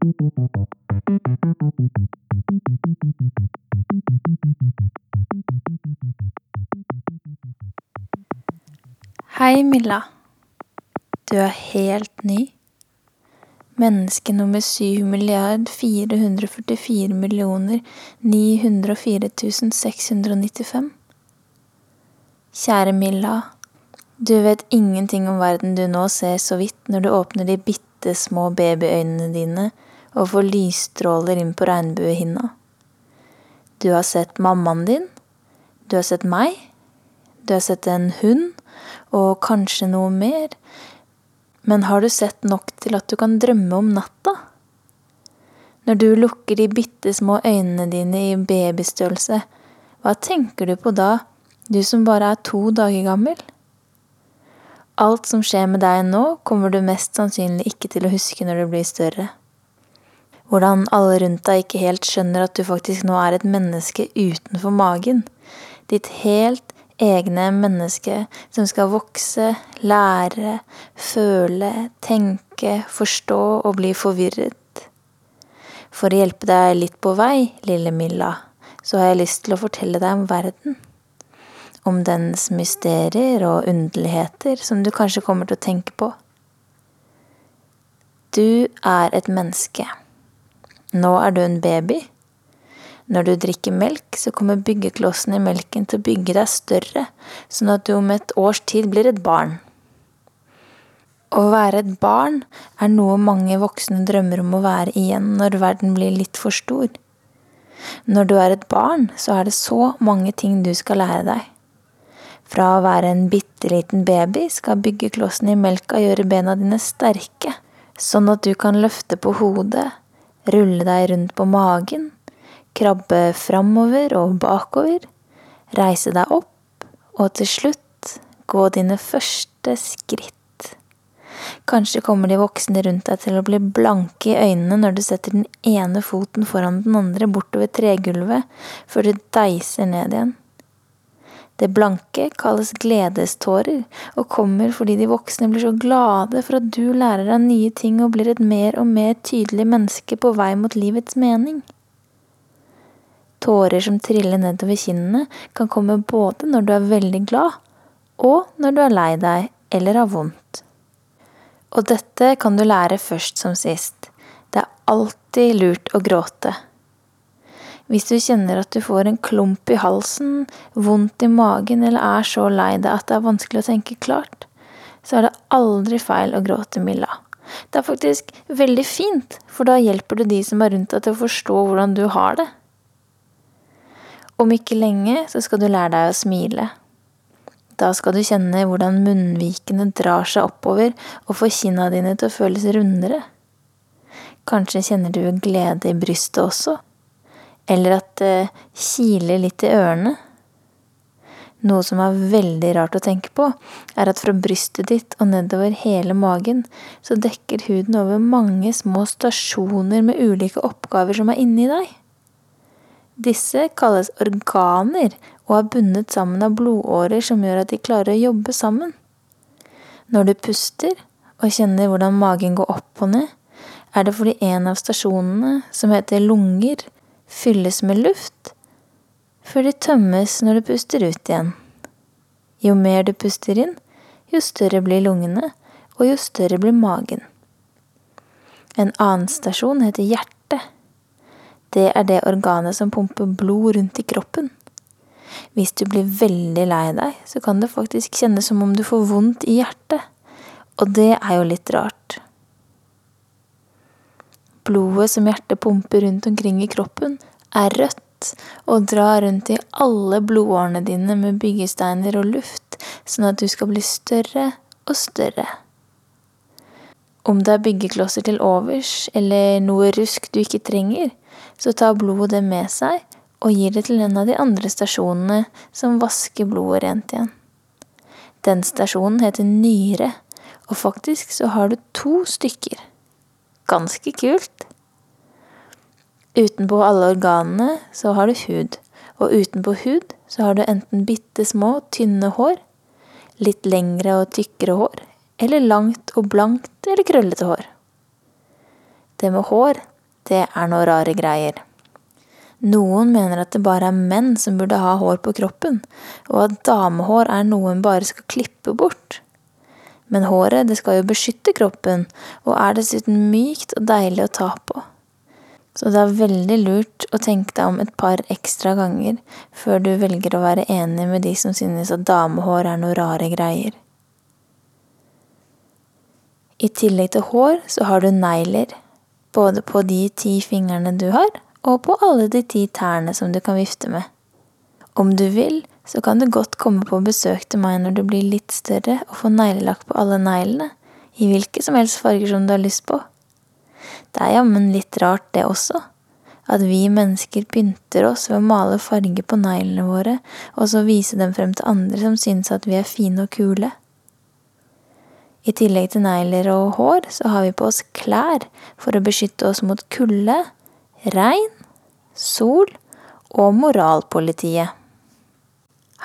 Hei, Milla. Du er helt ny. Menneske nummer 7 milliard 444 millioner 904 695. Kjære Milla. Du vet ingenting om verden du nå ser så vidt når du åpner de bitte små babyøynene dine og får lysstråler inn på regnbuehinna. Du har sett mammaen din. Du har sett meg. Du har sett en hund og kanskje noe mer. Men har du sett nok til at du kan drømme om natta? Når du lukker de bitte små øynene dine i babystørrelse, hva tenker du på da, du som bare er to dager gammel? Alt som skjer med deg nå, kommer du mest sannsynlig ikke til å huske når du blir større. Hvordan alle rundt deg ikke helt skjønner at du faktisk nå er et menneske utenfor magen. Ditt helt egne menneske som skal vokse, lære, føle, tenke, forstå og bli forvirret. For å hjelpe deg litt på vei, lille Milla, så har jeg lyst til å fortelle deg om verden. Om dens mysterier og underligheter som du kanskje kommer til å tenke på. Du er et menneske. Nå er du en baby. Når du drikker melk, så kommer byggeklossen i melken til å bygge deg større, sånn at du om et års tid blir et barn. Å være et barn er noe mange voksne drømmer om å være igjen når verden blir litt for stor. Når du er et barn, så er det så mange ting du skal lære deg. Fra å være en bitte liten baby skal byggeklossen i melka gjøre bena dine sterke, sånn at du kan løfte på hodet, rulle deg rundt på magen, krabbe framover og bakover, reise deg opp og til slutt gå dine første skritt. Kanskje kommer de voksne rundt deg til å bli blanke i øynene når du setter den ene foten foran den andre bortover tregulvet før du deiser ned igjen. Det blanke kalles gledestårer og kommer fordi de voksne blir så glade for at du lærer deg nye ting og blir et mer og mer tydelig menneske på vei mot livets mening. Tårer som triller nedover kinnene, kan komme både når du er veldig glad, og når du er lei deg eller har vondt. Og dette kan du lære først som sist. Det er alltid lurt å gråte. Hvis du kjenner at du får en klump i halsen, vondt i magen eller er så lei deg at det er vanskelig å tenke klart, så er det aldri feil å gråte, Milla. Det er faktisk veldig fint, for da hjelper du de som er rundt deg til å forstå hvordan du har det. Om ikke lenge så skal du lære deg å smile. Da skal du kjenne hvordan munnvikene drar seg oppover og får kinna dine til å føles rundere. Kanskje kjenner du glede i brystet også, eller at det kiler litt i ørene. Noe som er veldig rart å tenke på, er at fra brystet ditt og nedover hele magen, så dekker huden over mange små stasjoner med ulike oppgaver som er inni deg. Disse kalles organer og er bundet sammen av blodårer som gjør at de klarer å jobbe sammen. Når du puster og kjenner hvordan magen går opp og ned, er det fordi en av stasjonene, som heter lunger, fylles med luft før de tømmes når du puster ut igjen. Jo mer du puster inn, jo større blir lungene, og jo større blir magen. En annen stasjon heter hjertet det er det organet som pumper blod rundt i kroppen. Hvis du blir veldig lei deg, så kan det faktisk kjennes som om du får vondt i hjertet. Og det er jo litt rart. Blodet som hjertet pumper rundt omkring i kroppen, er rødt og drar rundt i alle blodårene dine med byggesteiner og luft, sånn at du skal bli større og større. Om det er byggeklosser til overs, eller noe rusk du ikke trenger, så tar blodet det med seg og gir det til en av de andre stasjonene som vasker blodet rent igjen. Den stasjonen heter nyre, og faktisk så har du to stykker. Ganske kult. Utenpå alle organene så har du hud, og utenpå hud så har du enten bitte små, tynne hår, litt lengre og tykkere hår, eller langt og blankt eller krøllete hår. Det med hår, det er noe rare greier. Noen mener at det bare er menn som burde ha hår på kroppen, og at damehår er noe en bare skal klippe bort. Men håret, det skal jo beskytte kroppen, og er dessuten mykt og deilig å ta på. Så det er veldig lurt å tenke deg om et par ekstra ganger før du velger å være enig med de som synes at damehår er noe rare greier. I tillegg til hår så har du negler, både på de ti fingrene du har, og på alle de ti tærne som du kan vifte med. Om du vil, så kan du godt komme på besøk til meg når du blir litt større og få neglelakk på alle neglene, i hvilke som helst farger som du har lyst på. Det er jammen litt rart, det også, at vi mennesker pynter oss ved å male farger på neglene våre, og så vise dem frem til andre som synes at vi er fine og kule. I tillegg til negler og hår, så har vi på oss klær for å beskytte oss mot kulde, regn, sol og moralpolitiet.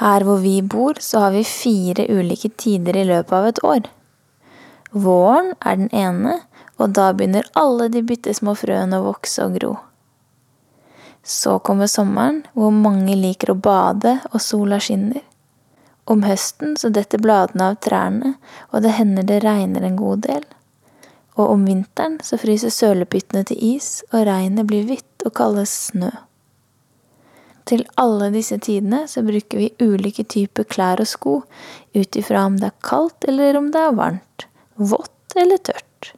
Her hvor vi bor, så har vi fire ulike tider i løpet av et år. Våren er den ene, og da begynner alle de bitte små frøene å vokse og gro. Så kommer sommeren, hvor mange liker å bade og sola skinner. Om høsten så detter bladene av trærne, og det hender det regner en god del og om vinteren så fryser sølepyttene til is, og regnet blir hvitt og kalles snø. Til alle disse tidene så bruker vi ulike typer klær og sko, ut ifra om det er kaldt eller om det er varmt, vått eller tørt.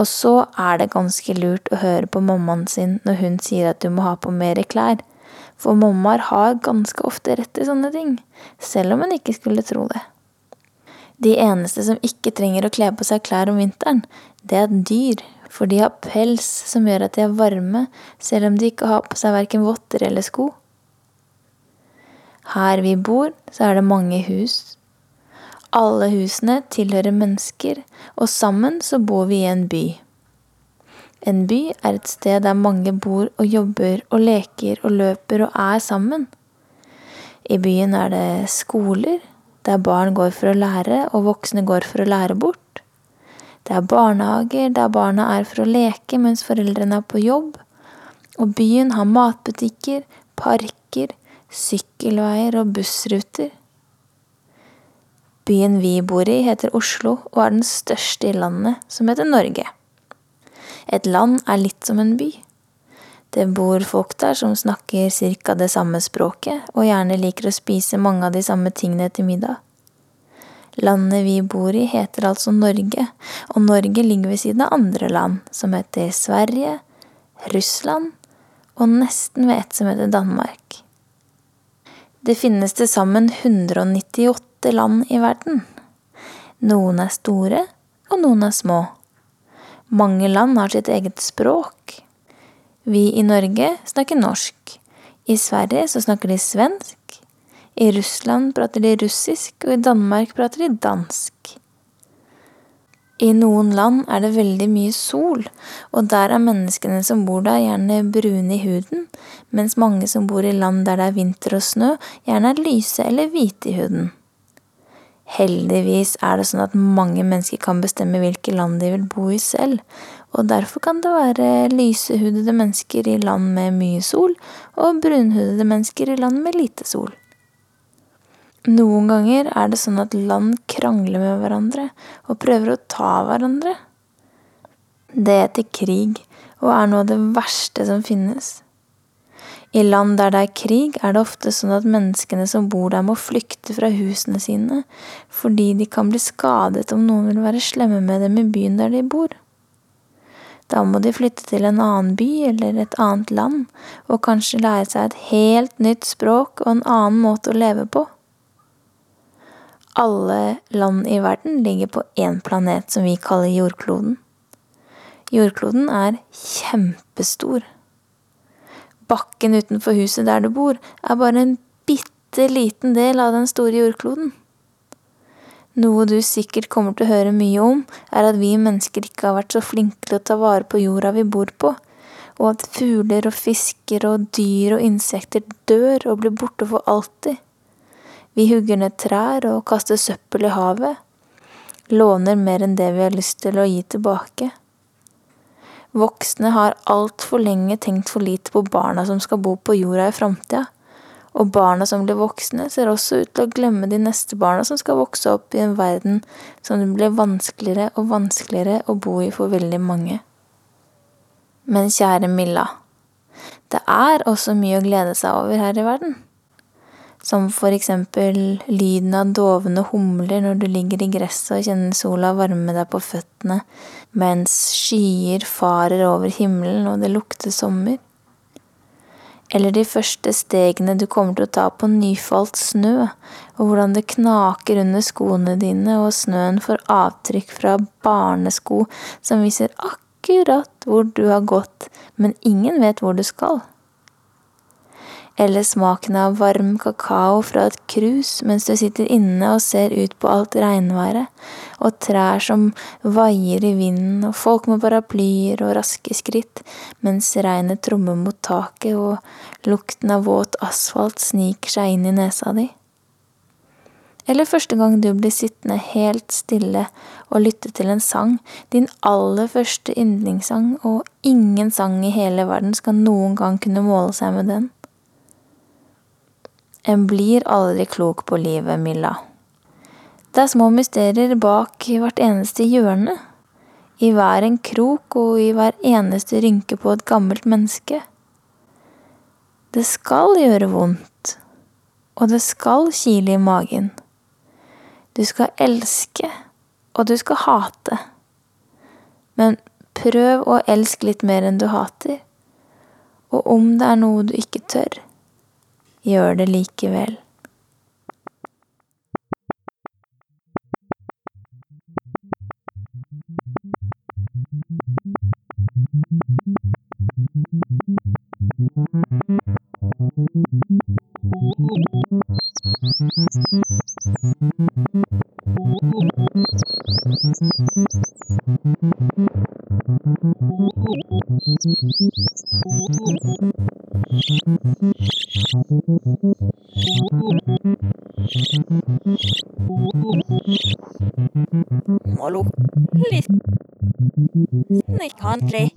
Og så er det ganske lurt å høre på mammaen sin når hun sier at du må ha på mer klær, for mammaer har ganske ofte rett i sånne ting, selv om hun ikke skulle tro det. De eneste som ikke trenger å kle på seg klær om vinteren, det er dyr, for de har pels som gjør at de er varme, selv om de ikke har på seg verken votter eller sko. Her vi bor, så er det mange hus. Alle husene tilhører mennesker, og sammen så bor vi i en by. En by er et sted der mange bor og jobber og leker og løper og er sammen. I byen er det skoler, der barn går for å lære, og voksne går for å lære bort. Det er barnehager der barna er for å leke mens foreldrene er på jobb. Og byen har matbutikker, parker, sykkelveier og bussruter. Byen vi bor i, heter Oslo og er den største i landet, som heter Norge. Et land er litt som en by. Det bor folk der som snakker cirka det samme språket, og gjerne liker å spise mange av de samme tingene til middag. Landet vi bor i heter altså Norge, og Norge ligger ved siden av andre land, som heter Sverige, Russland og nesten ved et som heter Danmark. Det finnes til sammen 198 land i verden. Noen er store, og noen er små. Mange land har sitt eget språk. Vi i Norge snakker norsk. I Sverige så snakker de svensk. I Russland prater de russisk, og i Danmark prater de dansk. I noen land er det veldig mye sol, og der er menneskene som bor der, gjerne brune i huden, mens mange som bor i land der det er vinter og snø, gjerne er lyse eller hvite i huden. Heldigvis er det sånn at mange mennesker kan bestemme hvilke land de vil bo i selv, og derfor kan det være lysehudede mennesker i land med mye sol, og brunhudede mennesker i land med lite sol. Noen ganger er det sånn at land krangler med hverandre og prøver å ta hverandre. Det heter krig, og er noe av det verste som finnes. I land der det er krig, er det ofte sånn at menneskene som bor der må flykte fra husene sine, fordi de kan bli skadet om noen vil være slemme med dem i byen der de bor. Da må de flytte til en annen by eller et annet land, og kanskje lære seg et helt nytt språk og en annen måte å leve på. Alle land i verden ligger på én planet som vi kaller jordkloden. Jordkloden er kjempestor. Bakken utenfor huset der du bor, er bare en bitte liten del av den store jordkloden. Noe du sikkert kommer til å høre mye om, er at vi mennesker ikke har vært så flinke til å ta vare på jorda vi bor på, og at fugler og fisker og dyr og insekter dør og blir borte for alltid. Vi hugger ned trær og kaster søppel i havet. Låner mer enn det vi har lyst til å gi tilbake. Voksne har altfor lenge tenkt for lite på barna som skal bo på jorda i framtida. Og barna som blir voksne, ser også ut til å glemme de neste barna som skal vokse opp i en verden som det blir vanskeligere og vanskeligere å bo i for veldig mange. Men kjære Milla, det er også mye å glede seg over her i verden som for eksempel lyden av dovne humler når du ligger i gresset og kjenner sola varme deg på føttene mens skyer farer over himmelen og det lukter sommer. Eller de første stegene du kommer til å ta på nyfalt snø, og hvordan det knaker under skoene dine, og snøen får avtrykk fra barnesko som viser akkurat hvor du har gått, men ingen vet hvor du skal eller smaken av varm kakao fra et krus mens du sitter inne og ser ut på alt regnværet, og trær som vaier i vinden, og folk med paraplyer og raske skritt, mens regnet trommer mot taket og lukten av våt asfalt sniker seg inn i nesa di. Eller første gang du blir sittende helt stille og lytte til en sang, din aller første yndlingssang, og ingen sang i hele verden skal noen gang kunne måle seg med den. En blir aldri klok på livet, Milla. Det er små mysterier bak hvert eneste hjørne, i hver en krok og i hver eneste rynke på et gammelt menneske. Det skal gjøre vondt, og det skal kile i magen. Du skal elske, og du skal hate. Men prøv å elske litt mer enn du hater. Og om det er noe du ikke tør, gjør det likevel. Molo. Litt snikkhandlig.